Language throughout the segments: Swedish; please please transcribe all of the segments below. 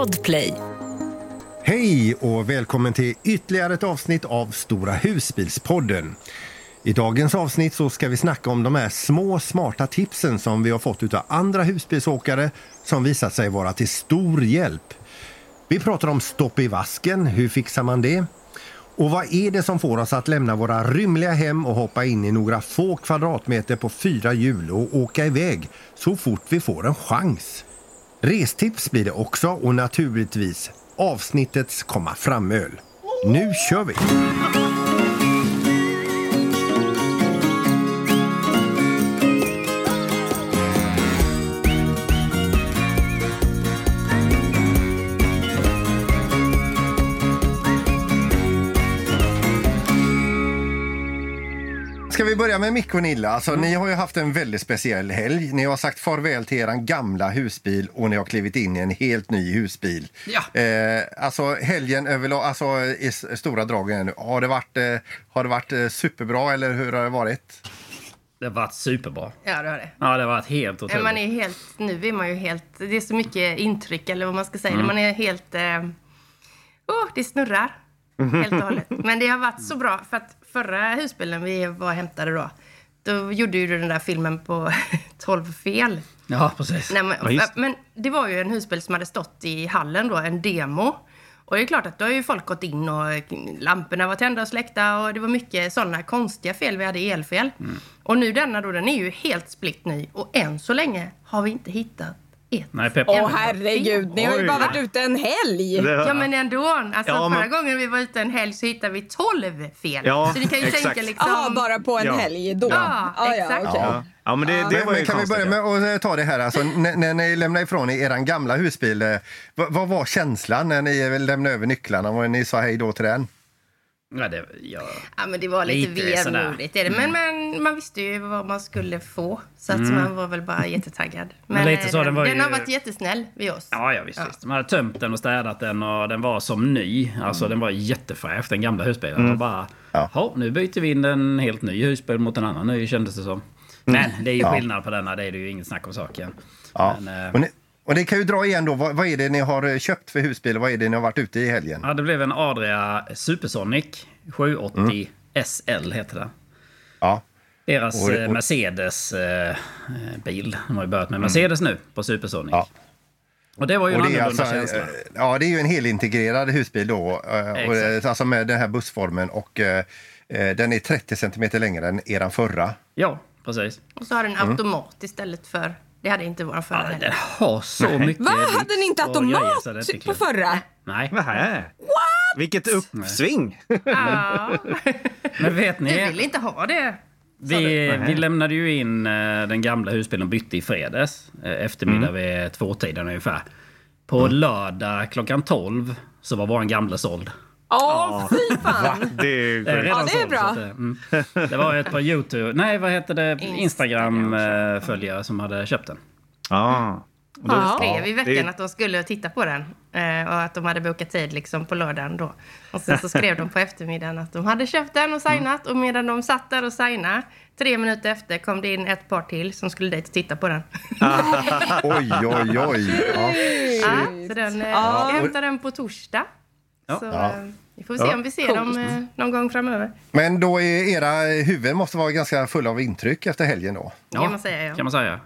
Podplay. Hej och välkommen till ytterligare ett avsnitt av Stora husbilspodden. I dagens avsnitt så ska vi snacka om de här små smarta tipsen som vi har fått av andra husbilsåkare som visat sig vara till stor hjälp. Vi pratar om stopp i vasken, hur fixar man det? Och vad är det som får oss att lämna våra rymliga hem och hoppa in i några få kvadratmeter på fyra hjul och åka iväg så fort vi får en chans? Restips blir det också och naturligtvis avsnittets komma fram-öl. Nu kör vi! Ska vi börja med Micke och Nilla? Alltså, Ni har ju haft en väldigt speciell helg. Ni har sagt farväl till er gamla husbil och ni har klivit in i en helt ny husbil. Ja. Eh, alltså helgen överlag, alltså i stora drag. Har det varit, eh, har det varit eh, superbra eller hur har det varit? Det har varit superbra. Ja, det har det. Ja, det har varit helt otroligt. Man är helt, nu är man ju helt... Det är så mycket intryck, eller vad man ska säga. Man är helt... Eh, oh, det snurrar helt och hållet. Men det har varit så bra, för att förra husbilen vi var hämtade då, då gjorde ju du den där filmen på 12 fel. Ja, precis. Nej, men, Ja, men det var ju en husbil som hade stått i hallen då, en demo. Och det är klart att då har ju folk gått in och lamporna var tända och släckta och det var mycket sådana konstiga fel. Vi hade elfel. Mm. Och nu denna då, den är ju helt splitt ny. Och än så länge har vi inte hittat ett. Nej, Pep. enda Åh herregud, ni har ju bara varit ute en helg. Ja men ändå. Alltså Ja, men- förra gången vi var ute en helg så hittade vi 12 fel. Ja, så ni kan ju exakt. tänka liksom... Jaha, bara på en Ja. helg då? Ja, Ah, exakt. Ja, ja men det, det Men, var men kan vi börja ja. med att eh, ta det här, alltså, när, när ni lämnade ifrån er er gamla husbil, eh, vad, vad var känslan när ni lämnade över nycklarna och ni sa hej då till den? Ja, det, ja. Ja, men det var lite, Lite vemodigt. är det. Men, men man visste ju vad man skulle få. Så att man var väl bara jättetaggad. Men, Men lite eh, så, den, den var den har varit jättesnäll vid oss. Ja, ja visst, visst. De hade tömt den och städat den och den var som ny. Alltså den var jättefräsch, den gamla husbilen. Och bara, Ja. ja. nu byter vi in en helt ny husbil mot en annan ny kändes det som. Men det är ju Ja. skillnad på denna, det är det ju inget snack om saken. Ja. Men, eh, Och, det kan ju dra igen då, vad, vad är det ni har eh, köpt för husbil och vad är det ni har varit ute i helgen? ja, det blev en Adria Supersonic 780 SL heter den. Ja. Deras Och- eh, och- Mercedes-bil. De har ju börjat med Mercedes nu på Supersonic. Ja. Och det var ju en Och det, är annorlunda alltså, känsla. eh, ja, det är ju en helintegrerad husbil då, eh, och, eh, Exakt. alltså med den här bussformen och eh, eh, den är 30 centimeter längre än eran förra. Ja, precis. Och så har den automat istället för... Det hade inte vår förra Ja, den heller. har så mycket Va? Hade ni inte grejer automat är på förra? Nej. Nähä. Vilket uppsving! Ja, Men vet vi vill ni, inte ha det. vi, vi lämnade ju in eh, den gamla husbilen och bytte i fredags. eh, Eftermiddag Mm. vid tvåtiden ungefär. På lördag klockan 12 så var vår gamla såld. Åh, fy fan! Det är Det är sjukt. redan Ja, det är bra. så att, eh, mm. det var ett par Youtube... Nej, vad heter det? Instagram-följare som hade köpt den. Ja. Och då- Ja. skrev i veckan det att de skulle titta på den. Eh, och att de hade bokat tid liksom på lördagen då. Och sen så skrev de på eftermiddagen att de hade köpt den och signat. Och medan de satt där och signade, tre minuter efter kom det in ett par till som skulle dit och titta på den. Oj, oj, oj. Ja. ja, så den, eh, Ja. ska hämta den på torsdag. Ja. Så Ja. eh, vi får se om vi ser dem eh, någon gång framöver. Men då är era huvuden måste vara ganska fulla av intryck efter helgen då? kan man säga, ja. kan man säga.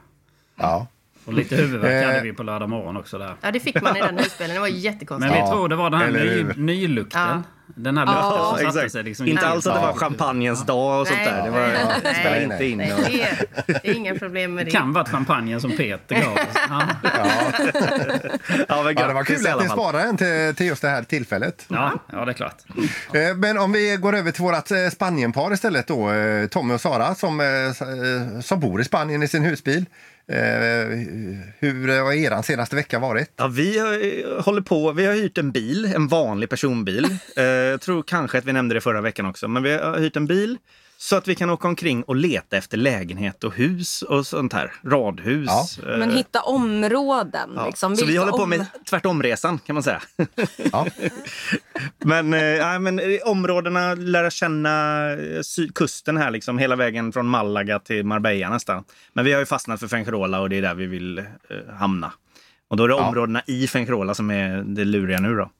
Ja. Och lite huvudvärk Eh. hade vi på lördag morgon också där. Ja, det fick man i den husbilen. Det var Men jättekonstigt. vi Ja, tror det var den här ny, nylukten. Ja. Den här lukten Ja, som satte exakt. sig liksom Inte in. alls att det var champagnens dag och sånt Nej, där. Det var, nej, nej, spelade inte nej, in. Nej, och- det, är, det är inga problem med Det det. kan varit champagnen som Peter gav oss. Ja. Ja, men Ja, det var kul att ni sparade den till, till just det här tillfället. Ja, ja, det är klart. Eh, Men om vi går över till vårt eh, Spanienpar istället då. Tommy och Sara som, som bor i Spanien i sin husbil. Eh, Hur har er senaste vecka varit? Ja, vi har, eh, håller på. Vi har hyrt en bil, en vanlig personbil. Eh, jag tror kanske att vi nämnde det förra veckan också. Men vi har hyrt en bil Så att vi kan åka omkring och leta efter lägenhet och hus och sånt här. Radhus. Ja. eh, Men hitta områden. ja. Liksom. Så vi håller på med tvärtomresan kan man säga. Ja. men, eh, ja, men eh, områdena, lära känna sydkusten här liksom hela vägen från Malaga till Marbella nästan. Men vi har ju fastnat för Fuengirola och det är där vi vill eh, hamna. Och då är det Ja. områdena i Fenchrola som är det luriga nu då.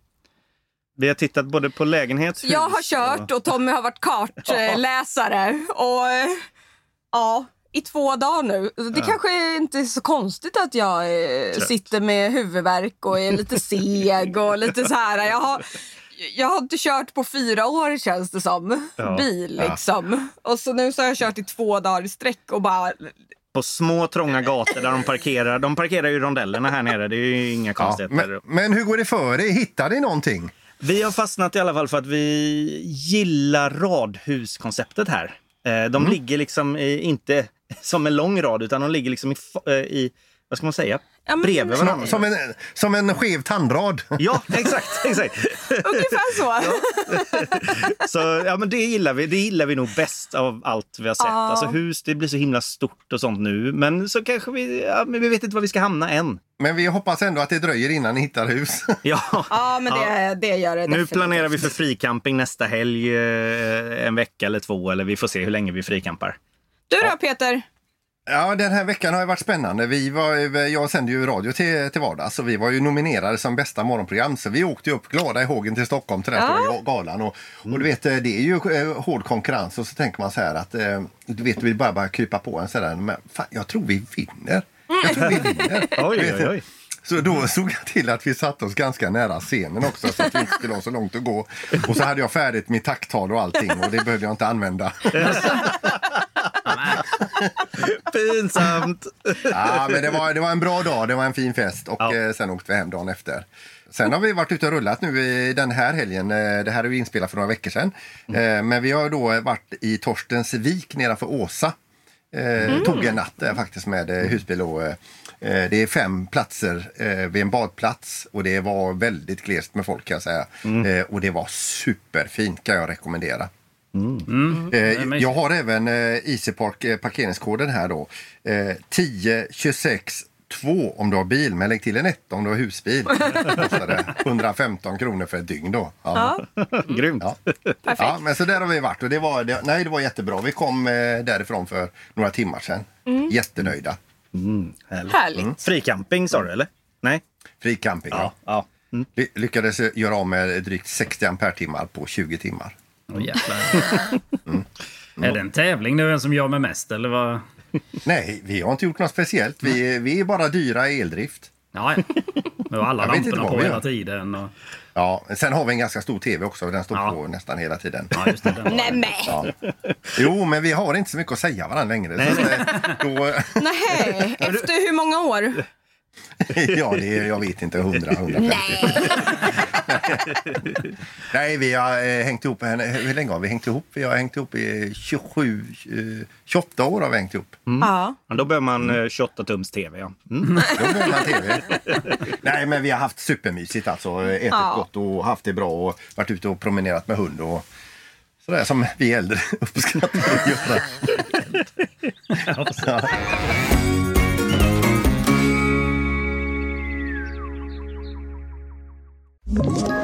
Vi har tittat både på lägenhet, Jag har kört och Tommy har varit kartläsare. Och eh, ja, i två dagar nu. Det kanske inte är så konstigt att jag eh, Trött. sitter med huvudvärk och är lite seg och lite så här. Jag har, jag har inte kört på fyra år känns det som. Ja. Bil liksom. Och så nu så har jag kört i två dagar i sträck och bara på små trånga gator där de parkerar. De parkerar ju rondellerna här nere. Det är ju inga Ja, konstigheter. men, men hur går det för er? Hittar ni någonting? Vi har fastnat i alla fall för att vi gillar radhuskonceptet här. Eh, De ligger liksom inte som en lång rad utan de ligger liksom i, eh, i vad ska man säga, Ja, men- bredvid varandra. Som, en, som en skev tandrad. Ja, exakt, exakt. ungefär så. Så ja, men det gillar vi. Det gillar vi nog bäst av allt vi har sett. Ja. Alltså hus, det blir så himla stort och sånt nu. Men så kanske vi, ja, men vi vet inte var vi ska hamna än. Men vi hoppas ändå att det dröjer innan ni hittar hus. Ja. Ja, men det, det gör det Nu definitivt. planerar vi för fricamping nästa helg, eh, en vecka eller två, eller vi får se hur länge vi frikampar. Du då Peter? Ja, den här veckan har ju varit spännande. Vi var, jag sänder ju radio till, till vardags och vi var ju nominerade som bästa morgonprogram. Så vi åkte upp glada i hågen till Stockholm till den Ja. stora galan. Och, och du vet, det är ju eh, hård konkurrens och så tänker man så här att eh, du vet, vill bara, bara krypa på en sådär. Men fan, jag tror vi vinner. Jag tror vi vinner. Oj, Du vet, oj, oj. Så då såg jag till att vi satte oss ganska nära scenen också så att vi inte skulle ha så långt att gå. Och så hade jag färdigt mitt tacktal och allting och det behövde jag inte använda. Pinsamt! Ja, men det var, det var en bra dag, det var en fin fest och Ja. eh, sen åkte vi hem dagen efter. Sen har vi varit ute och rullat nu i den här helgen. Eh, Det här är ju inspelat för några veckor sedan. Eh, Men vi har då varit i Torstensvik nedanför Åsa. Eh, Tog en natt där faktiskt med husbil. Och, det är fem platser vid en badplats och det var väldigt glest med folk kan jag säga. Eh, och det var superfint kan jag rekommendera. Eh, men- jag har även eh, Easy Park eh, parkeringskoden här då. Eh, 10 26 2 om du har bil, men lägg till en 1 om du har husbil. Det 115 kronor för ett dygn då. Ja. Grymt. Ja. Perfekt. Ja, men så där har vi varit och det var, det, nej, det var jättebra. Vi kom eh, därifrån för några timmar sedan. Jättenöjda. Härligt. Fricamping sa du eller? Nej? Fri camping. Ja. ja. Mm. Ly- lyckades eh, göra av med drygt 60 ampere-timmar på 20 timmar. Åh jävlar. Är det en tävling nu, vem som gör med mest eller vad? Nej, vi har inte gjort något speciellt. Vi, vi är bara dyra i eldrift. Ja, ja. Nu har alla lamporna på hela tiden. Och... Ja, sen har vi en ganska stor tv också. Den står Ja. på nästan hela tiden. Ja, just det. Nej men. Ja. Jo, men vi har inte så mycket att säga varandra längre. Så, eh, då, Nej, efter hur många år? ja, det är, jag vet inte, 100, 150. Nej. Nej, vi har eh, hängt ihop. Hur länge har vi hängt ihop? Vi har hängt ihop i 27, eh, 28 år har vi hängt ihop. Ja. Ja, Då behöver man eh, 28 tums tv. Ja. Mm. Då behöver man tv. Nej, men vi har haft supermysigt alltså. Ätit Ja. gott och haft det bra och varit ute och promenerat med hund och sådär som vi äldre uppskattar att göra. Ja. Ett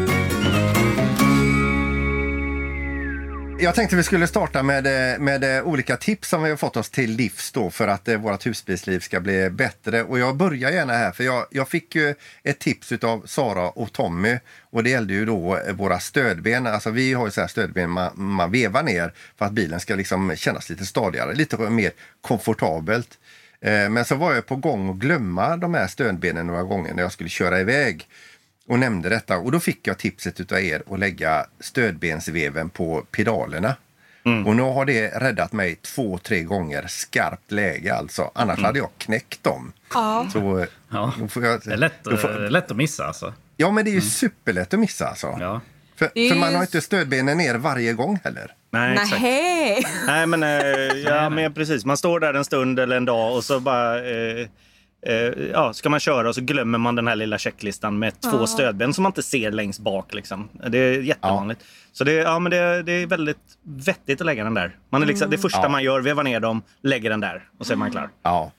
Jag tänkte vi skulle starta med, eh, med eh, olika tips som vi har fått oss till livs då för att eh, vårt husbilsliv ska bli bättre. Och jag börjar gärna här för jag, jag fick ju ett tips av Sara och Tommy och det gällde ju då eh, våra stödben. Alltså vi har ju så här stödben man, man vevar ner för att bilen ska liksom kännas lite stadigare, lite mer komfortabelt. Eh, Men så var jag på gång att glömma de här stödbenen några gånger när jag skulle köra iväg och nämnde detta. Och då fick jag tipset utav er att lägga stödbensveven på pedalerna. Och nu har det räddat mig två, tre gånger skarpt läge alltså. Annars hade jag knäckt dem. Ja. Så, Ja. då får jag, Det är lätt, då får, eh, lätt att missa alltså. ja, men det är ju superlätt att missa alltså. Ja. För, för man ju- har inte stödbenen ner varje gång heller. Nej, exakt. Nej. Nej, men, eh, ja, men precis. Man står där en stund eller en dag och så bara... Eh, eh, ja, ska man köra och så glömmer man den här lilla checklistan med två stödben som man inte ser längst bak. Liksom. Det är jättevanligt. Så det, ja, men det, det är väldigt vettigt att lägga den där. Man är liksom, Det första Ja. man gör, vevar ner dem, lägger den där och så är man klar. Ja.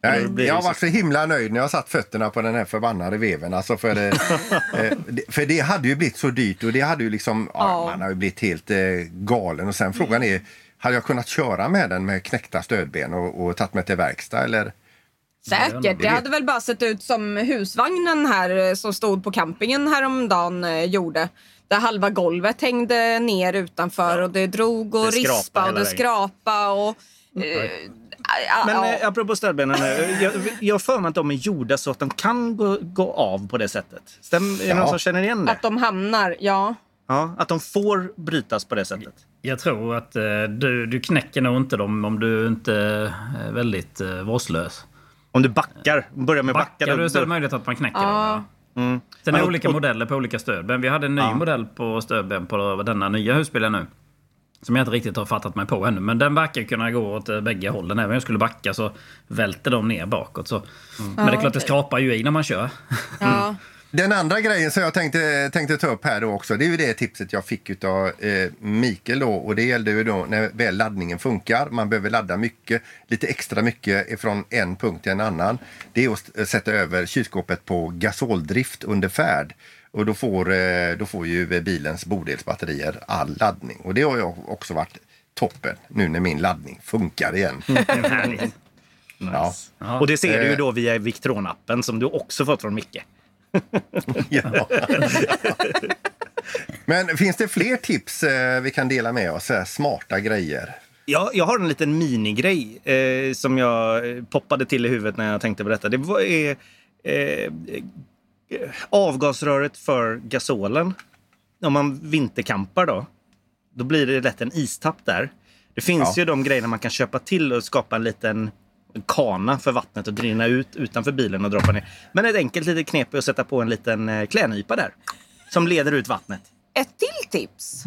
Jag, jag har så- himla nöjd när jag satt fötterna på den här förbannade veven. Alltså för, det, eh, för det hade ju blivit så dyrt och det hade ju liksom, ja. Ja. man har ju blivit helt eh, galen. Och sen frågan är, hade jag kunnat köra med den med knäckta stödben och, och tagit mig till verkstad eller? Säkert. Det hade väl bara sett ut som husvagnen här eh, som stod på campingen häromdagen eh, gjorde. Där halva golvet hängde ner utanför och det drog och Det rispa och det skrapa och... Eh, ja, Men ja. eh, apropå stödbenen, eh, jag, jag har för mig att de är gjorda så att de kan gå, gå av på det sättet. Stäm, är det Ja. någon som känner igen det? Att de hamnar, ja. Ja, att de får brytas på det sättet. Jag tror att eh, du, du knäcker nog inte dem om du inte är väldigt eh, vårdslös. Om du backar, börjar med backa. Backar då- du så är det möjligt att man knäcker Ja. dem. Ja. Mm. Sen är det och- olika och- modeller på olika stödben. Vi hade en ny Ja. modell på stödben på denna nya husbilen nu. Som jag inte riktigt har fattat mig på ännu. Men den verkar kunna gå åt bägge hållen. Även om jag skulle backa så välter de ner bakåt. Så. Men det är klart, det skrapar ju i när man kör. ja. Den andra grejen som jag tänkte, tänkte ta upp här då också, det är ju det tipset jag fick av eh, Mikael då. Och det gällde ju då när väl laddningen funkar, man behöver ladda mycket, lite extra mycket från en punkt till en annan. Det är att st- sätta över kylskåpet på gasoldrift under färd. Och då får, eh, då får ju bilens bodelsbatterier all laddning. Och det har ju också varit toppen nu när min laddning funkar igen. Härligt. Ja. Och det ser du ju Eh. då via Victron-appen som du också fått från Micke. Ja. Men finns det fler tips eh, vi kan dela med oss? Smarta grejer. Ja, jag har en liten minigrej eh, som jag eh, poppade till i huvudet när jag tänkte på detta. Det var, är, eh, eh, avgasröret för gasolen. Om man vinterkampar då, då blir det lätt en istapp där. Det finns Ja. ju de grejerna man kan köpa till och skapa en liten kana för vattnet att rinna ut utanför bilen och droppa ner. Men ett enkelt litet knep är att sätta på en liten eh, klädnypa där. Som leder ut vattnet. Ett till tips,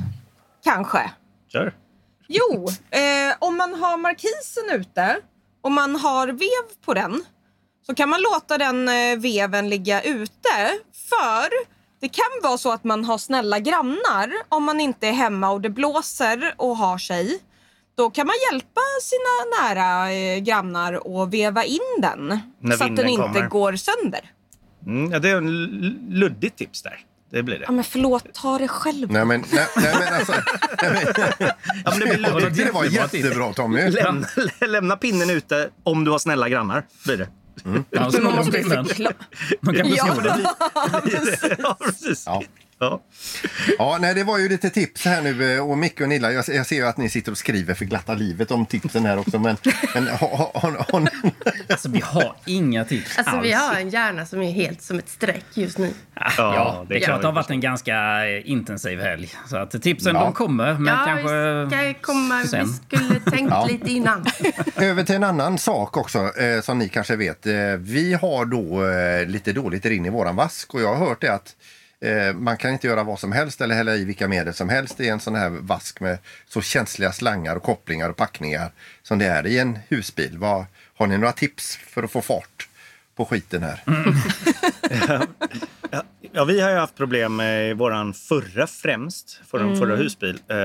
kanske. Kör! Jo, eh, om man har markisen ute och man har vev på den så kan man låta den eh, veven ligga ute. För det kan vara så att man har snälla grannar om man inte är hemma och det blåser och har sig. Då kan man hjälpa sina nära eh, grannar att veva in den När så att den inte kommer. går sönder. Mm, ja, det är en luddigt tips där. Det blir det. Ja, men förlåt, ta det själv. Nej men, nej, nej, men alltså, nej, men, Ja, men det blir luddigt. det var jättebra Tommy. Lämna, lämna pinnen ute om du har snälla grannar. Blir det. Ja, så Man måste förklara. De kanske Ja. den. ja, precis. Ja. Ja. Ja, nej, det var ju lite tips här nu eh, och Micke och Nilla, jag, jag ser ju att ni sitter och skriver för glatta livet om tipsen här också men, men har, har, har, ni... Alltså vi har inga tips Alltså alls. vi har en hjärna som är helt som ett streck just nu. Ja, det är klart det har varit en ganska eh, intensiv helg. Så att tipsen Ja. de kommer, men ja, kanske vi ska komma, sen. vi skulle tänkt Ja. lite innan. Över till en annan sak också eh, som ni kanske vet. Eh, vi har då eh, lite dåligt rinn i våran vask och jag har hört det att eh, man kan inte göra vad som helst eller hälla i vilka medel som helst i en sån här vask med så känsliga slangar och kopplingar och packningar som det är i en husbil. Vad, har ni några tips för att få fart på skiten här? Ja, vi har ju haft problem med våran förra främst, vår Mm. förra husbil, eh,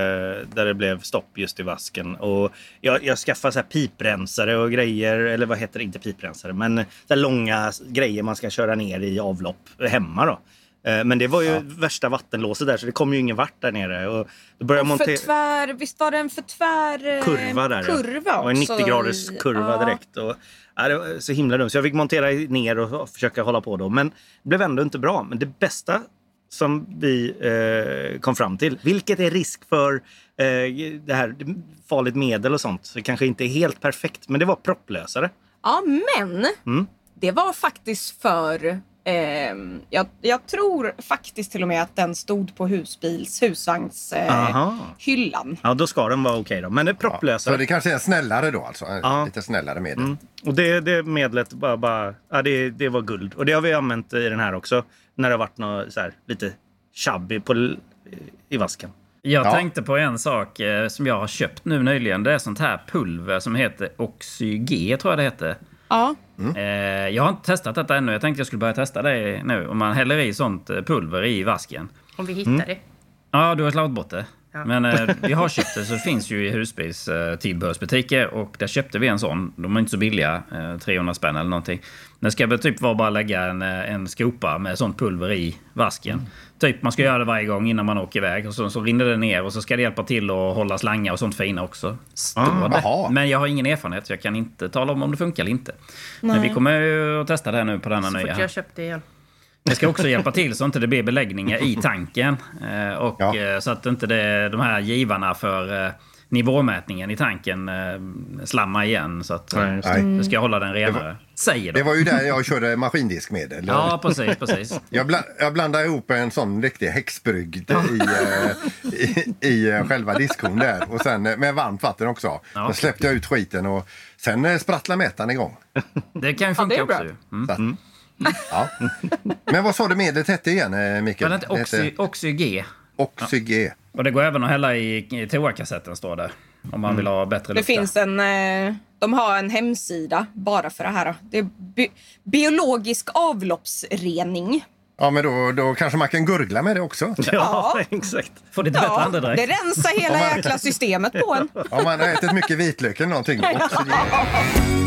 där det blev stopp just i vasken. Och jag, jag skaffade så här piprensare och grejer, eller vad heter det, inte piprensare, men så här långa grejer man ska köra ner i avlopp hemma då. Eh, men det var ju värsta vattenlåset där så det kom ju ingen vart där nere. Och då började jag För tvär, visst var det en för tvär eh, kurva där. ja. kurva och en också 90 graders kurva ja. direkt. Och, ja, det var så himla dumt. Så jag fick montera ner och och försöka hålla på då. Men det blev ändå inte bra. Men det bästa som vi eh, kom fram till, vilket är risk för eh, det här farligt medel och sånt. Så det kanske inte är helt perfekt, men det var propplösare. Ja, men Mm. det var faktiskt för... ehm, jag, jag tror faktiskt till och med att den stod på husbils husvagnshyllan. Eh. Ja, då ska den vara okej då. Men det är Så propplösare. det kanske är snällare då alltså? Ja. Lite snällare medel. Mm. Och det, det medlet bara, bara, ja, det, det var guld. Och det har vi använt i den här också. När det har varit något så här, lite chubby på, i vasken. Jag Ja. tänkte på en sak eh, som jag har köpt nu nyligen. Det är sånt här pulver som heter Oxyg, tror jag det heter. Ja. Eh, jag har inte testat detta ännu. Jag tänkte jag skulle börja testa det nu. Om man häller i sånt eh, pulver i vasken. Om vi hittar det. Ja, du har slagit bort det. Ja. Men eh, vi har köpt det, så det finns ju i husbils eh, tillbehörsbutiker. Och där köpte vi en sån. De är inte så billiga, eh, 300 spänn eller någonting. Det ska väl typ vara bara lägga en, eh, en skopa med sånt pulver i vasken. Typ man ska göra det varje gång innan man åker iväg. Och så, så rinner det ner och så ska det hjälpa till att hålla slangar och sånt fina också. Står det. Jaha. Men jag har ingen erfarenhet, så jag kan inte tala om om det funkar eller inte. Men vi kommer ju att testa det nu på denna Så nya. fort jag köpte igen. Det ska också hjälpa till så inte det blir beläggningar i tanken. Eh, och Ja. eh, så att inte det, de här givarna för eh, nivåmätningen i tanken slammar igen. Så att Nej, det. det ska hålla den renare. Säger Det de. var ju där jag körde maskindiskmedel. Ja, precis, precis. Jag, bla, jag blandade ihop en sån riktig häxbrygd i, i, i själva diskhon där. Och sen med varmt vatten också. Ja, Då släppte jag ut skiten och sen sprattlade mätaren igång. Det kan ju Ja, det funka bra. också ju. Mm. Ja. Men vad sa du medlet hette igen, eh, Mikael? Men inte Det oxy, Oxy-G. Oxyg. Och det går även att hälla i, i toakassetten står det. Om man vill ha bättre Det lukt. finns en... Eh, de har en hemsida bara för det här. Det är bi biologisk avloppsrening. Ja, men då, då kanske man kan gurgla med det också. Ja, exakt. Får lite bättre Ja, andedräkt. det rensar hela jäkla systemet på en. Om man har ätit mycket vitlök eller någonting.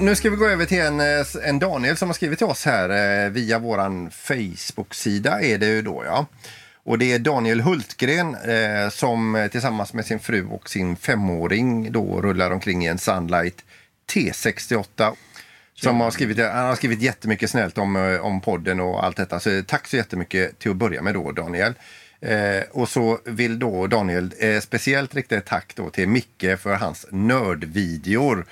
Nu ska vi gå över till en, eh, en Daniel som har skrivit till oss här eh, via våran Facebook-sida är det ju då ja. Och det är Daniel Hultgren eh, som eh, tillsammans med sin fru och sin femåring då rullar omkring i en Sunlight T68. Som har skrivit, han har skrivit jättemycket snällt om, om podden och allt detta. Så tack så jättemycket till att börja med då Daniel. Eh, och så vill då Daniel eh, speciellt rikta ett tack då till Micke för hans nördvideor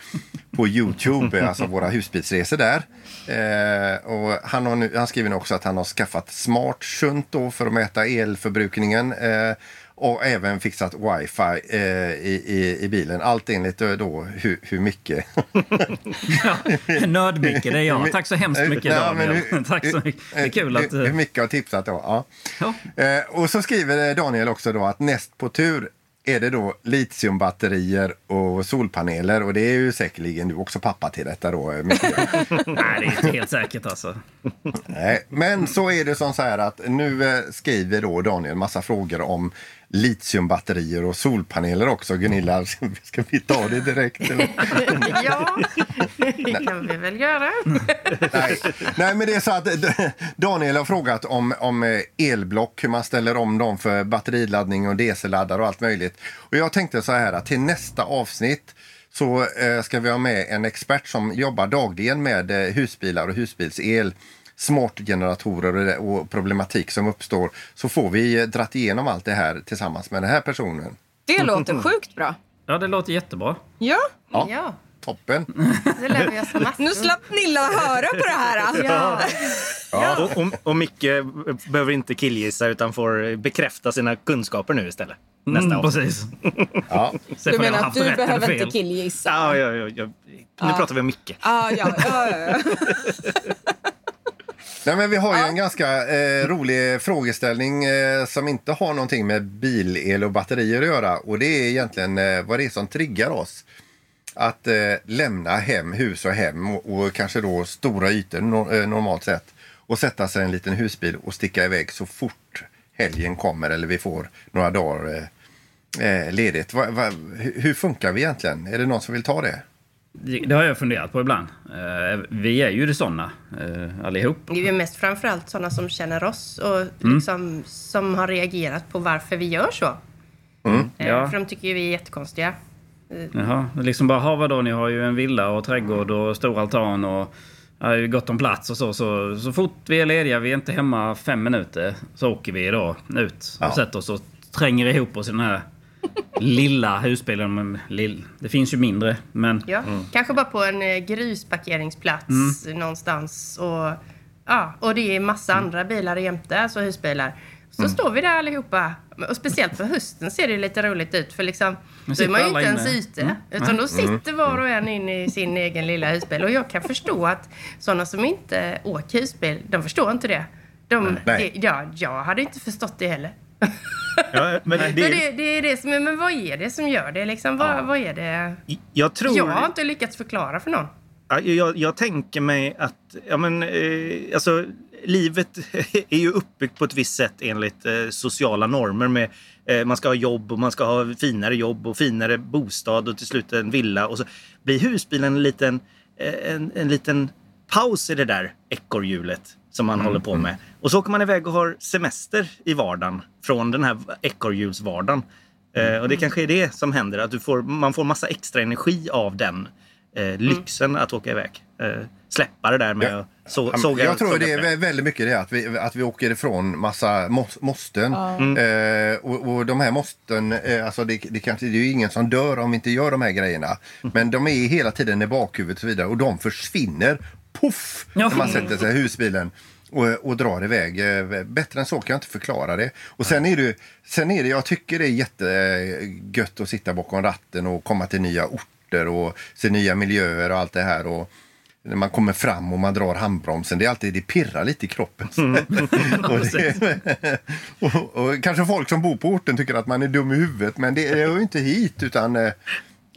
på Youtube, alltså våra husbilsresor där. Eh, och han, har nu, han skriver nu också att han har skaffat smart shunt då för att mäta elförbrukningen. Eh, och även fixat wifi eh, i, i, i bilen. Allt enligt eh, då hur, hur mycket. Ja, Nördmicke, det är jag. Tack så hemskt mycket Ja, Daniel. hur- Tack så mycket. Det är kul att... Hur, mycket har tipsat då. Ja. Ja. Eh, och så skriver eh, Daniel också då att näst på tur är det då litiumbatterier och solpaneler och det är ju säkerligen du också pappa till detta då. eh. Nej, det är inte helt säkert alltså. Nej, men så är det som så här att nu skriver då Daniel massa frågor om litiumbatterier och solpaneler också. Gunilla, ska vi ta det direkt? Eller? Ja, det kan vi väl göra. Nej. Nej, men det är så att eh, Daniel har frågat om, om eh, elblock, hur man ställer om dem för batteriladdning och DC-laddare och allt möjligt. Och jag tänkte så här att till nästa avsnitt så eh, ska vi ha med en expert som jobbar dagligen med husbilar och husbilsel smartgeneratorer och, problematik som uppstår så får vi eh, dratt igenom allt det här tillsammans med den här personen. Det låter sjukt bra. Ja, det låter jättebra. Ja, Ja. Ja, Toppen! nu slapp Nilla höra på det här. Ja. Och, och, och Micke behöver inte killgissa utan får bekräfta sina kunskaper nu istället. Nästa Mm, avsnitt. precis. Ja. Du menar att du behöver inte killgissa? Ja, ja, ja, ja. Nu pratar vi om Micke. Ja, ja, ja, ja. Nej, men vi har ju en ganska eh, rolig frågeställning eh, som inte har någonting med bilel och batterier att göra. Och det är egentligen eh, vad det är som triggar oss att eh, lämna hem, hus och hem och, och kanske då stora ytor no, eh, normalt sett och sätta sig i en liten husbil och sticka iväg så fort helgen kommer eller vi får några dagar eh, ledigt. Va, va, hur funkar vi egentligen? Är det någon som vill ta det? Det har jag funderat på ibland. Eh, Vi är ju det såna eh, allihop. Det är ju mest framförallt sådana som känner oss och liksom, som har reagerat på varför vi gör så. Eh, Ja. För de tycker ju vi är jättekonstiga. Jaha, liksom bara, ha vadå, ni har ju en villa och trädgård och stor altan och ju gott om plats och så, så. Så fort vi är lediga, vi är inte hemma fem minuter, så åker vi då ut och Ja. sätter oss och tränger ihop oss i den här lilla husbilen. Men lill- Det finns ju mindre, men... Ja, kanske bara på en eh, grusparkeringsplats någonstans. Och, ja, och det är massa andra bilar jämte, alltså husbilar. Så står vi där allihopa. Och speciellt på hösten ser det lite roligt ut. För liksom, då är man ju inte ens inne. ute. Mm. Utan då sitter var och en inne i sin egen lilla husbil. Och jag kan förstå att sådana som inte åker husbil, de förstår inte det. De, det ja, jag hade inte förstått det heller. Ja, men det, Men det, det är det som är, men vad är det som gör det? Liksom, vad, vad är det? jag tror... Jag har inte lyckats förklara för någon. Ja, Jag, jag tänker mig att ja, men, eh, alltså, livet är ju uppbyggt på ett visst sätt enligt eh, sociala normer. Med, eh, man ska ha jobb och man ska ha finare jobb och finare bostad och till slut en villa. Och så blir husbilen en liten, eh, en, en liten paus i det där ekorrhjulet som man håller på med. Och så åker man iväg och har semester i vardagen från den här ekorrhjulsvardagen. Eh, och det kanske är det som händer, att du får, man får massa extra energi av den eh, lyxen att åka iväg. Eh, släppa det där med Ja. att så, Ja, såga jag tror såga det är vä- väldigt mycket det att vi, att vi åker ifrån massa mås- måsten. Eh, och, och de här måsten, eh, alltså det, det, kanske, det är ju ingen som dör om vi inte gör de här grejerna. Men de är hela tiden i bakhuvudet och så vidare och de försvinner. Puff! Ja. När man sätter sig i husbilen. Och, och drar iväg. Eh, Bättre än så kan jag inte förklara det. Och sen är det, sen är det jag tycker det är jättegött att sitta bakom ratten och komma till nya orter och se nya miljöer och allt det här. Och, när man kommer fram och man drar handbromsen, det är alltid det pirrar lite i kroppen. och, det, och, och kanske folk som bor på orten tycker att man är dum i huvudet, men det är ju inte hit utan eh,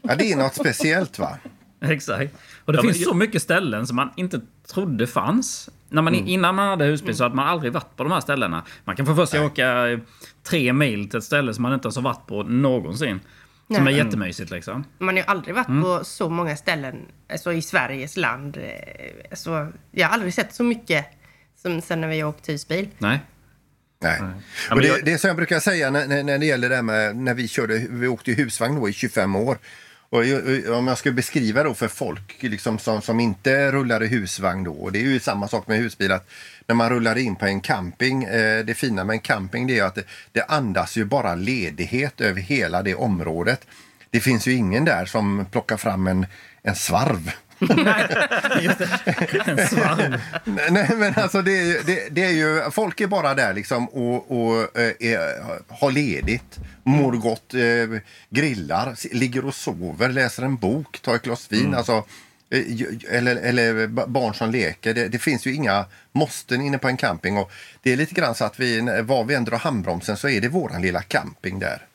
ja, det är något speciellt va. Exakt. Och det Ja, men finns jag- så mycket ställen som man inte trodde fanns. När man, Innan man hade husbil så hade man aldrig varit på de här ställena. Man kan få för sig åka eh, tre mil till ett ställe som man inte ens har varit på någonsin. Som Nej. är jättemysigt liksom. Man har ju aldrig varit Mm. på så många ställen alltså i Sveriges land. Eh, Alltså, jag har aldrig sett så mycket som sen när vi åkt husbil. Nej. Nej. Ja, Och men det, det är som jag brukar säga när, när, när det gäller det här med när vi körde, vi åkte i husvagn då i 25 år. Och om jag ska beskriva då för folk liksom som, som inte rullar i husvagn då, och det är ju samma sak med husbil, att när man rullar in på en camping, eh, det fina med en camping det är att det, det andas ju bara ledighet över hela det området. Det finns ju ingen där som plockar fram en, en svarv. En svarv. Nej, nej, men alltså det, är ju- det, det är ju, folk är bara där liksom och, och eh, är, har ledigt, mår gott, eh, grillar, ligger och sover, läser en bok, tar ett glas vin. Alltså, eh, eller, eller ba- barn som leker. Det, det finns ju inga måsten inne på en camping. Och det är lite grann så att vi, var vi än drar handbromsen så är det våran lilla camping där.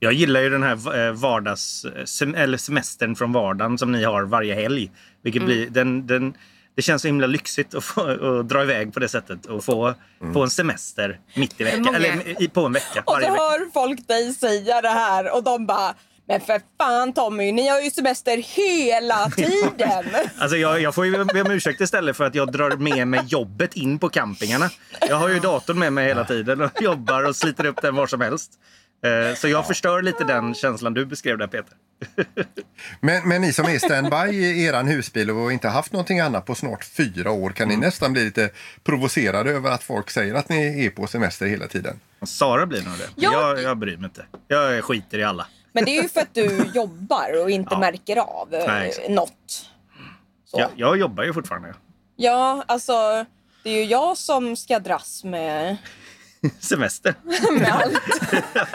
Jag gillar ju den här eh, vardags, sem, eller semestern från vardagen som ni har varje helg. Vilket blir, den, den, det känns så himla lyxigt att, få, att dra iväg på det sättet och få, få en semester mitt i veckan. Många- Eller i, på en vecka. Och så vecka. hör folk dig säga det här och de bara men för fan Tommy, ni har ju semester hela tiden. Alltså jag, jag får ju be om ursäkt istället för att jag drar med mig jobbet in på campingarna. Jag har ju datorn med mig hela tiden och jobbar och sliter upp den var som helst. Eh, Så jag förstör lite den känslan du beskrev där Peter. Men, men ni som är standby i eran husbil och inte haft någonting annat på snart fyra år, kan ni nästan bli lite provocerade över att folk säger att ni är på semester hela tiden? Sara blir nog det. Ja. Jag, jag bryr mig inte. Jag skiter i alla. Men det är ju för att du jobbar och inte Ja. märker av eh, Nej, exakt. något. Så. Jag, jag jobbar ju fortfarande. Ja, alltså det är ju jag som ska dras med, Semester. med allt.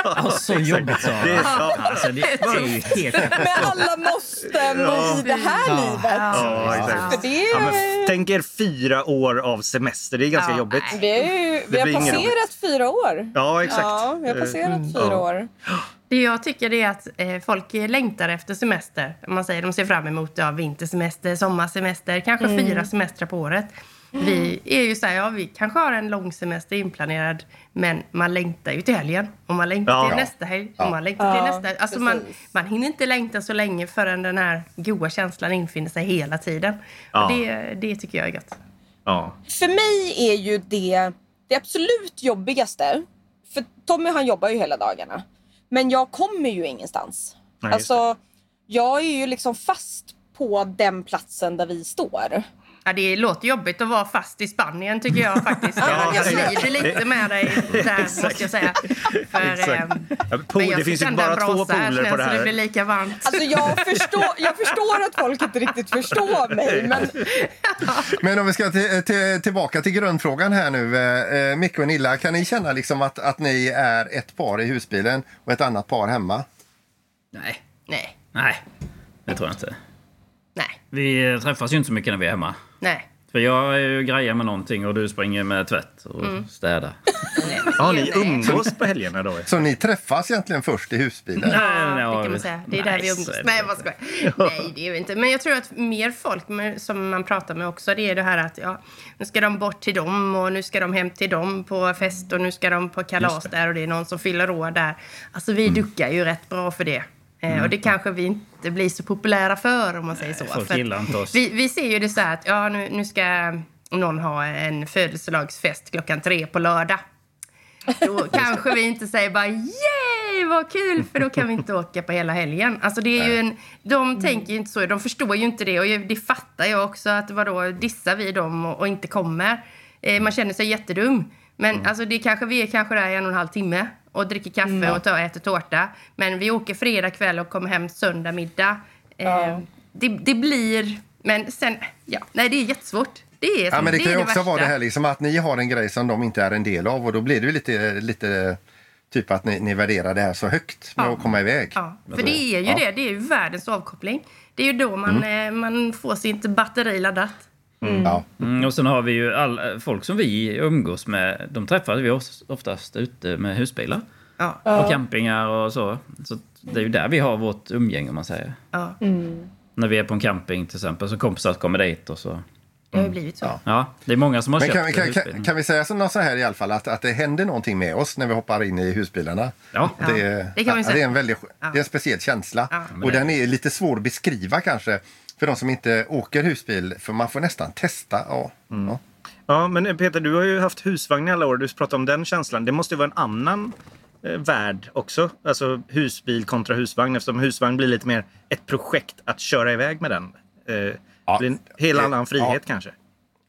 Ja, så jobbigt sa Det är- ja. alltså, det är ju helt Med alla måsten i det här livet. Ja, exakt. För det, Ja, men tänk er fyra år av semester. Det är ganska Ja, jobbigt. vi, är ju, vi Det har passerat fyra år. Ja, exakt. Ja, vi har Eh, passerat fyra ja. år. Det jag tycker är att eh, folk längtar efter semester. Man säger de ser fram emot ja, vintersemester, sommarsemester, kanske fyra semestrar på året. Vi är ju så här, ja vi kanske har en lång semester inplanerad men man längtar ju till helgen och man längtar Ja. till nästa helg och man längtar till Ja, nästa. Alltså man, man hinner inte längta så länge förrän den här goa känslan infinner sig hela tiden. Ja. Och det, det tycker jag är gött. Ja. För mig är ju det det absolut jobbigaste. För Tommy han jobbar ju hela dagarna. Men jag kommer ju ingenstans. Nej, alltså, jag är ju liksom fast på den platsen där vi står. Ja, det låter jobbigt att vara fast i Spanien tycker jag faktiskt. jag jag slider lite med dig där måste jag säga. För, Exakt. ehm, Ja, men pool, jag det finns ju bara en två här pooler på det Så det här. blir lika varmt. Alltså jag förstår, jag förstår att folk inte riktigt förstår mig. Men Men om vi ska till, till, tillbaka till grundfrågan här nu. Eh, eh, Micke och Nilla, kan ni känna liksom att, att ni är ett par i husbilen och ett annat par hemma? Nej. Nej, Nej, det tror jag inte. nej, Vi träffas ju inte så mycket när vi är hemma. Nej. För jag är ju grejer med någonting och du springer med tvätt och Mm. städar. Ja, ni Nej. umgås på helgerna då? Så ni träffas egentligen först i husbilen? Nej, Ja, ja, det kan man säga. Det är där vi nej, umgås. Nej, vad skojar. Nej, det är vi inte. Men jag tror att mer folk som man pratar med också, det är det här att ja, nu ska de bort till dem och nu ska de hem till dem på fest och nu ska de på kalas där och det är någon som fyller år där. Alltså vi duckar ju rätt bra för det. Eh, Och det kanske vi inte blir så populära för om man säger så. folk gillar inte oss. Vi, vi ser ju det så här att ja, nu, nu ska någon ha en födelsedagsfest klockan tre på lördag. Då kanske vi inte säger bara yay vad kul för då kan vi inte åka på hela helgen. Alltså det är ju en, de tänker ju inte så, de förstår ju inte det och det fattar jag också att vadå dissar vi dem och, och inte kommer. Eh, man känner sig jättedum. Men alltså det kanske vi är kanske där i en och en halv timme och dricker kaffe och tar, äter tårta. Men vi åker fredag kväll och kommer hem söndag middag. Eh, det, det blir, men sen, ja, nej det är jättesvårt. Det är, Ja, men det kan är ju också vara det här liksom att ni har en grej som de inte är en del av och då blir det lite, lite typ att ni, ni värderar det här så högt med Ja. att komma iväg. Ja, för det är ju Ja. det. Det är ju världens avkoppling. Det är ju då man, eh, man får sitt batteri laddat. Ja. Mm, och sen har vi ju all, folk som vi umgås med. De träffar vi oss oftast ute med husbilar. Ja. På campingar och så. Så det är ju där vi har vårt umgänge om man säger. Ja, När vi är på en camping till exempel så kompisar kommer dit och så. det har ju blivit så. Ja, det är många som har Men köpt kan, vi- kan, kan, kan vi säga så, något så här i alla fall att, att det händer någonting med oss när vi hoppar in i husbilarna? Ja. Det, Ja, det kan vi ja, säga. det är en väldigt, det är en speciell känsla. Ja. Och den är lite svår att beskriva kanske för de som inte åker husbil för man får nästan testa. Ja, ja. Ja, men Peter, du har ju haft husvagn i alla år. Du pratar om den känslan. Det måste ju vara en annan eh, värld också. Alltså husbil kontra husvagn eftersom husvagn blir lite mer ett projekt att köra iväg med den. Eh, Ja. Det blir en helt annan frihet kanske.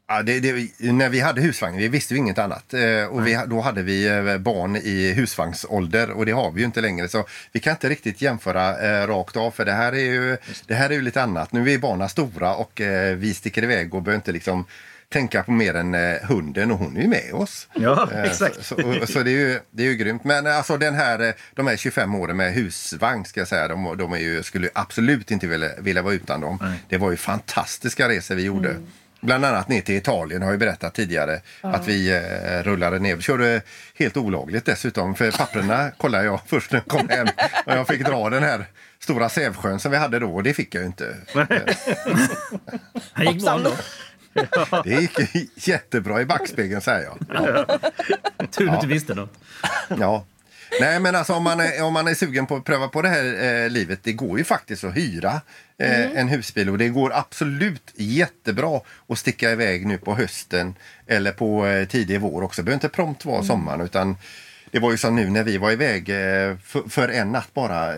Ja, det, det, när vi hade husvagn, vi visste ju inget annat. Eh, och vi, då hade vi eh, barn i husvagnsålder och det har vi ju inte längre. Så vi kan inte riktigt jämföra eh, rakt av för det här, är ju, det här är ju lite annat. Nu är barnen stora och eh, vi sticker iväg och behöver inte liksom tänka på mer än eh, hunden och hon är ju med oss. Ja, exakt. Så, så, så det, är ju, det är ju grymt. Men alltså den här, de här 25 åren med husvagn ska jag säga, de, de är ju, skulle absolut inte vilja, vilja vara utan dem. Det var ju fantastiska resor vi gjorde. Bland annat ner till Italien har jag berättat tidigare. Att vi eh, rullade ner. Vi körde helt olagligt dessutom. För papperna kollade jag först när jag kom hem. Och jag fick dra den här stora Sävsjön som vi hade då. Och det fick jag ju inte. Han gick bra ändå. Det gick jättebra i backspegeln säger jag. Tur du inte visste något. Ja. Nej men alltså om man är, om man är sugen på att pröva på det här eh, livet. Det går ju faktiskt att hyra eh, en husbil och det går absolut jättebra att sticka iväg nu på hösten eller på eh, tidig vår också. Det behöver inte prompt vara sommaren utan det var ju som nu när vi var iväg eh, för, en natt bara.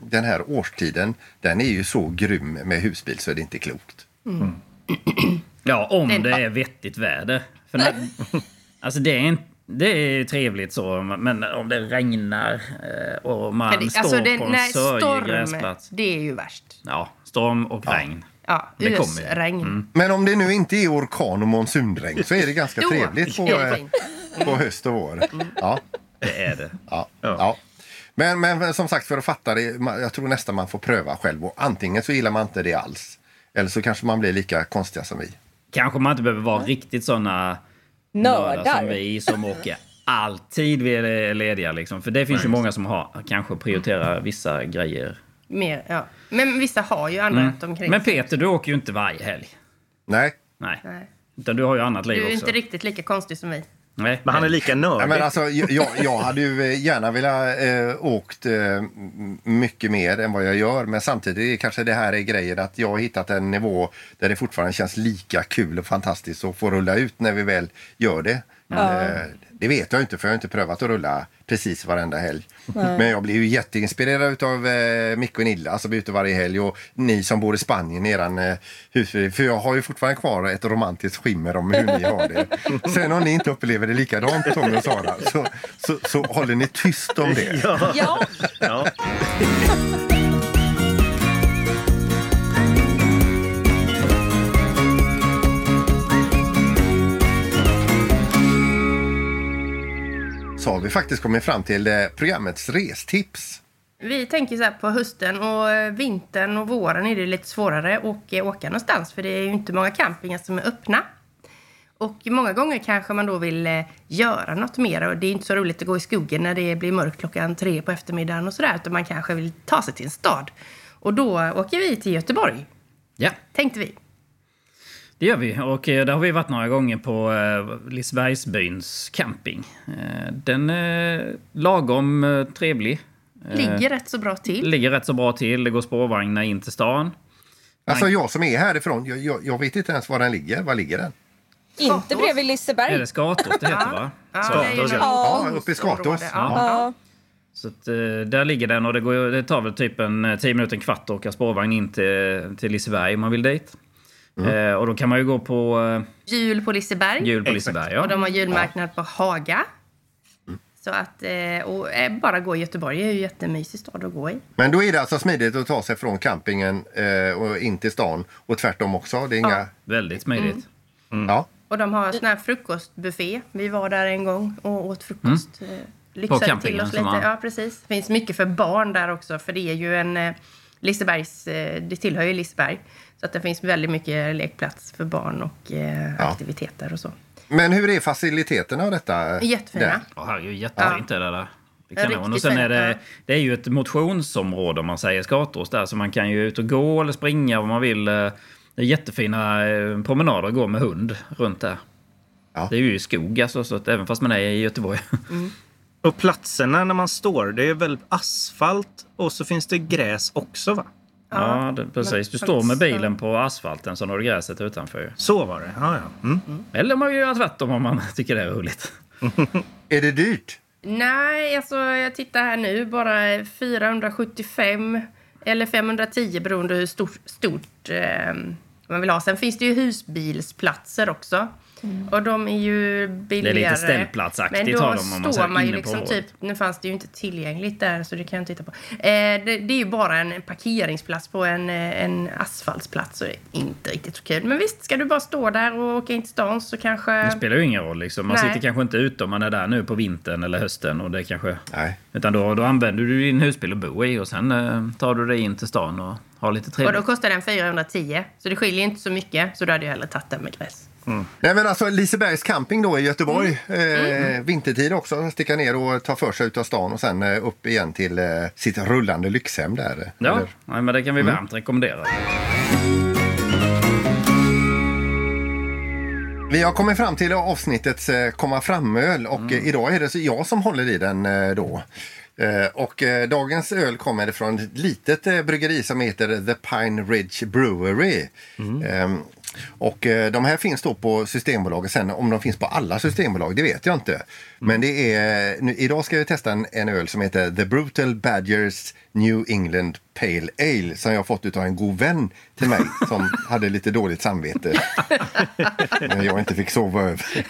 Den här årstiden den är ju så grym med husbil så är det inte klokt. Ja, om Det är vettigt väder. För när, alltså det är, inte, det är trevligt så, men om det regnar eh, och man det, står alltså det, på en nej, sörjig storm, gräsplats. det är ju värst. Ja, storm och regn. Ja, Det kommer ju. ösregn. Men om det nu inte är orkan och monsunregn så är det ganska trevligt på, eh, fint. på höst och vår. Ja. Det är det. Ja, ja. Men, men som sagt, för att fatta det, jag tror nästan man får pröva själv. Och antingen så gillar man inte det alls. Eller så kanske man blir lika konstiga som vi. Kanske man inte behöver vara riktigt såna nördar som vi som åker alltid vi är lediga. Liksom. För det finns ju många som har, kanske prioriterar vissa grejer. Mer, ja. Men vissa har ju andra runt omkring. Mm. Men Peter, du åker ju inte varje helg. Nej. Nej. Nej. Utan du har ju annat liv Du är också. inte riktigt lika konstig som vi. Nej. Men han är lika Ja, nördig. men alltså, jag, jag hade ju eh, gärna velat eh, åkt eh, mycket mer än vad jag gör. Men samtidigt är kanske det här är grejen att jag har hittat en nivå där det fortfarande känns lika kul och fantastiskt att få rulla ut när vi väl gör det. Eh, Det vet jag inte för jag har inte prövat att rulla precis varenda helg. Nej. Men jag blir ju jätteinspirerad av eh, Micke och Nilla som är ute varje helg och ni som bor i Spanien, eran eh, husbil. För jag har ju fortfarande kvar ett romantiskt skimmer om hur ni har det. Sen om ni inte upplever det likadant Tommy och Sara så, så, så håller ni tyst om det. Ja. Ja. Så har vi faktiskt kommit fram till eh, programmets restips. Vi tänker så här på hösten och eh, vintern och våren är det lite svårare att eh, åka någonstans för det är ju inte många campingar som är öppna. Och många gånger kanske man då vill göra något mer och det är inte så roligt att gå i skogen när det blir mörkt klockan tre på eftermiddagen och sådär utan man kanske vill ta sig till en stad. Och då åker vi till Göteborg, Ja, tänkte vi. Det gör vi. Och eh, där har vi varit några gånger på eh, Lisebergsbyns camping. Eh, Den är lagom trevlig. Ligger rätt så bra till. Ligger rätt så bra till. Det går spårvagnar in till stan. Alltså jag som är härifrån, jag, jag, jag vet inte ens var den ligger. Var ligger den? Inte bredvid Liseberg. Är det Skatås det heter va? Ja, det är ju Skatås, ja. Ja, uppe i Skatås. Ja. Så att, där ligger den och det, går, det tar väl typ en eh, 10 minuter, en kvart att åka spårvagn in till, till Liseberg om man vill dit. Eh, och då kan man ju gå på eh, Jul på Liseberg. jul på Liseberg. Ja. Och de har julmarknad på Haga. Så att, eh, och bara gå i Göteborg är ju jättemysig stad att gå i. Men då är det alltså smidigt att ta sig från campingen och in till stan och tvärtom också. Det är inga... Väldigt smidigt. Ja. Och de har sån här frukostbuffé. Vi var där en gång och åt frukost. Mm. Lyxade till oss lite. var- Ja, precis. Det finns mycket för barn där också. För det är ju en... Lisebergs, eh, det tillhör ju Liseberg. Så att det finns väldigt mycket lekplats för barn och eh, Ja. aktiviteter och så. Men hur är faciliteterna av detta? Jättefina. där? Ja, herregud, jättefint är det där. Det, Ja, är kanon. och sen är det, ja. det är ju ett motionsområde om man säger Skatås där. Så man kan ju ut och gå eller springa om man vill. Eh, Det är jättefina eh, promenader att gå med hund runt där. Ja. Det är ju i skog alltså, så att även fast man är i Göteborg. Och platserna när man står, det är väl asfalt och så finns det gräs också va? Ja, det, precis. Du står med bilen på asfalten så har du gräset utanför. Så var det. Ja, ja. Mm. Eller man göra tvärtom om man tycker det är roligt. Är det dyrt? Nej, alltså jag tittar här nu. Bara 475 eller 510 beroende hur stort, stort eh, man vill ha. Sen finns det ju husbilsplatser också. Och de är ju billigare. Det är lite ställplatsaktigt Men då har de, om man står man ju liksom typ... Nu fanns det ju inte tillgängligt där så det kan jag inte titta på. Eh, det, det är ju bara en parkeringsplats på en, eh, en asfaltsplats. Så det är inte riktigt så kul. Men visst, ska du bara stå där och åka in till stan så kanske... Det spelar ju ingen roll. Liksom. Man Nej. sitter kanske inte ute om man är där nu på vintern eller hösten. Och det kanske... Nej. Utan då, då använder du din husbil att bo i och sen eh, tar du dig in till stan och har lite Och trevligt. då kostar den 410. Så det skiljer inte så mycket. Så då hade jag hellre tagit den med gräs. Nej men alltså Lisebergs camping då i Göteborg. Mm. Eh, vintertid också. Sticka ner och ta för sig ut av stan och sen eh, upp igen till eh, sitt rullande lyxhem där. Ja, Eller- nej, men det kan vi varmt rekommendera. Vi har kommit fram till avsnittets eh, komma fram-öl och Mm. eh, idag är det så jag som håller i den eh, då. Och dagens öl kommer från ett litet bryggeri som heter The Pine Ridge Brewery. Mm. Och eh, de här finns då på Systembolaget. Sen om de finns på alla systembolag, det vet jag inte. Mm. Men det är, nu, idag ska vi testa en, en öl som heter The Brutal Badgers New England Pale Ale som jag har fått av en god vän till mig som hade lite dåligt samvete. När jag inte fick sova över.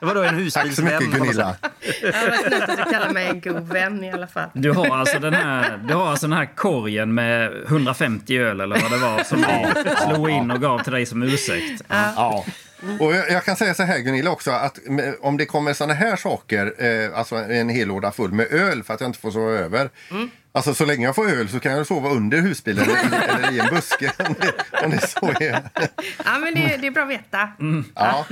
Vadå, en Tack så husbilsvän? mycket Gunilla. Ja, var snällt att du kallar mig en god vän i alla fall. Du har alltså den här, du har alltså den här korgen med 150 öl eller vad det var som vi slog in och gav till dig som ursäkt. Ja. Och jag, jag kan säga så här Gunilla också att om det kommer såna här saker, eh, alltså en hel låda full med öl för att jag inte får sova över. Alltså så länge jag får öl så kan jag sova under husbilen eller, eller i en buske om det, om det så är. Ja, men det, det är bra att veta. Ja.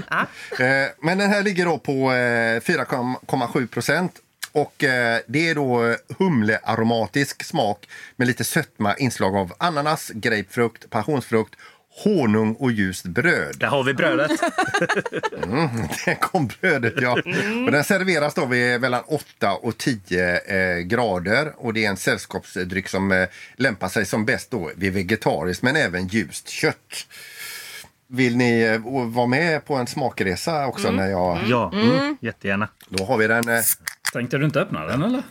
Eh, Men den här ligger då på eh, 4,7 procent. Och eh, det är då humlearomatisk smak med lite sötma, inslag av ananas, grapefrukt, passionsfrukt, honung och ljust bröd. Där har vi brödet. Där kom brödet, ja. Och den serveras då vid mellan 8 och 10 eh, grader. Och det är en sällskapsdryck som eh, lämpar sig som bäst då vid vegetariskt men även ljust kött. Vill ni eh, vara med på en smakresa också när jag... Ja, mm. jättegärna. Då har vi den... Eh, Tänkte du inte öppna den eller?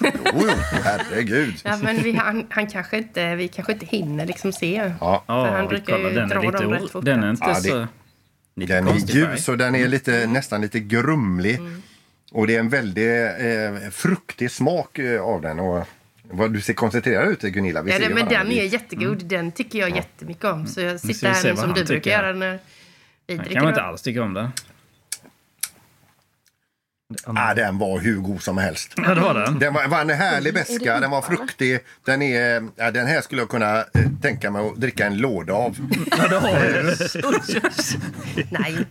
jo, jo, herregud. Ja, men vi, han, han kanske inte, vi kanske inte hinner liksom se. Ja, För han brukar ju den dra är lite dem rätt fort. Den är inte Ja, det- så... Lite den är ljus och den är lite, nästan lite grumlig. Och det är en väldigt eh, fruktig smak eh, av den. Och, vad du ser koncentrerad ut Gunilla. Vi Ja, ser det, ju men den är jättegod. Den tycker jag jättemycket om. Så jag ska sitter här som du brukar göra när vi dricker. kan man inte alls tycka om den. Ah, den var hur god som helst. Ja, det var den. Den var, var en härlig beska, den var fruktig. Den, är, ja, den här skulle jag kunna eh, tänka mig att dricka en låda av. Ja, det har du. Nej.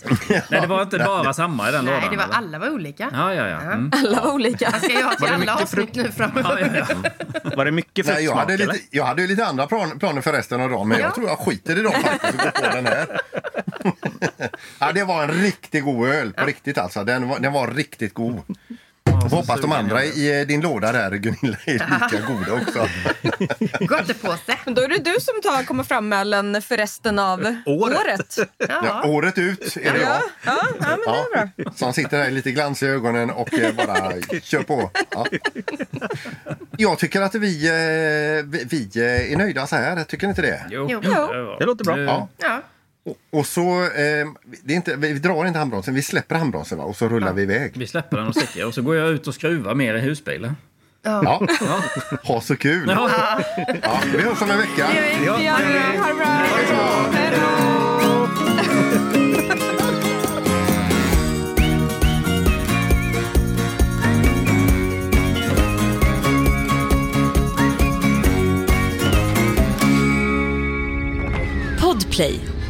Nej, det var inte bara samma i den Nej, lådan. det var, eller? alla var olika. Ja, ja, ja. Mm. Alla var olika. Ska jag ha till alla avsnitt nu framöver. ja, ja, ja. Var det mycket Nej, jag, fruktsmak hade lite, jag hade ju lite andra plan, planer för resten av dagen men jag tror jag skiter i dem faktiskt och går på den här. ja, det var en riktigt god öl, på riktigt alltså. Den var, den var riktigt god. Jag hoppas de andra i eh, din låda där, Gunilla, är lika goda också. Gottepåse. Men Då är det du som tar, kommer fram med ölen för resten av Året. året. Ja, Ja. året ut är det jag. Ja, ja, ja, men det är bra. Som sitter där lite glans i ögonen och eh, bara kör på. Ja. Jag tycker att vi, eh, vi, vi är nöjda så här, tycker ni inte det? Jo. Jo. Ja. Det låter bra. Ja. Ja. Och så, eh, det är inte, vi drar inte handbromsen, vi släpper handbromsen va? och så rullar vi iväg. Vi släpper den och sticker. Och så går jag ut och skruvar mer i husbilen. Ja. Ha så kul! Ja. Ja, vi hörs om en vecka. Vi gör det. Ha det bra. Hej då. Podplay,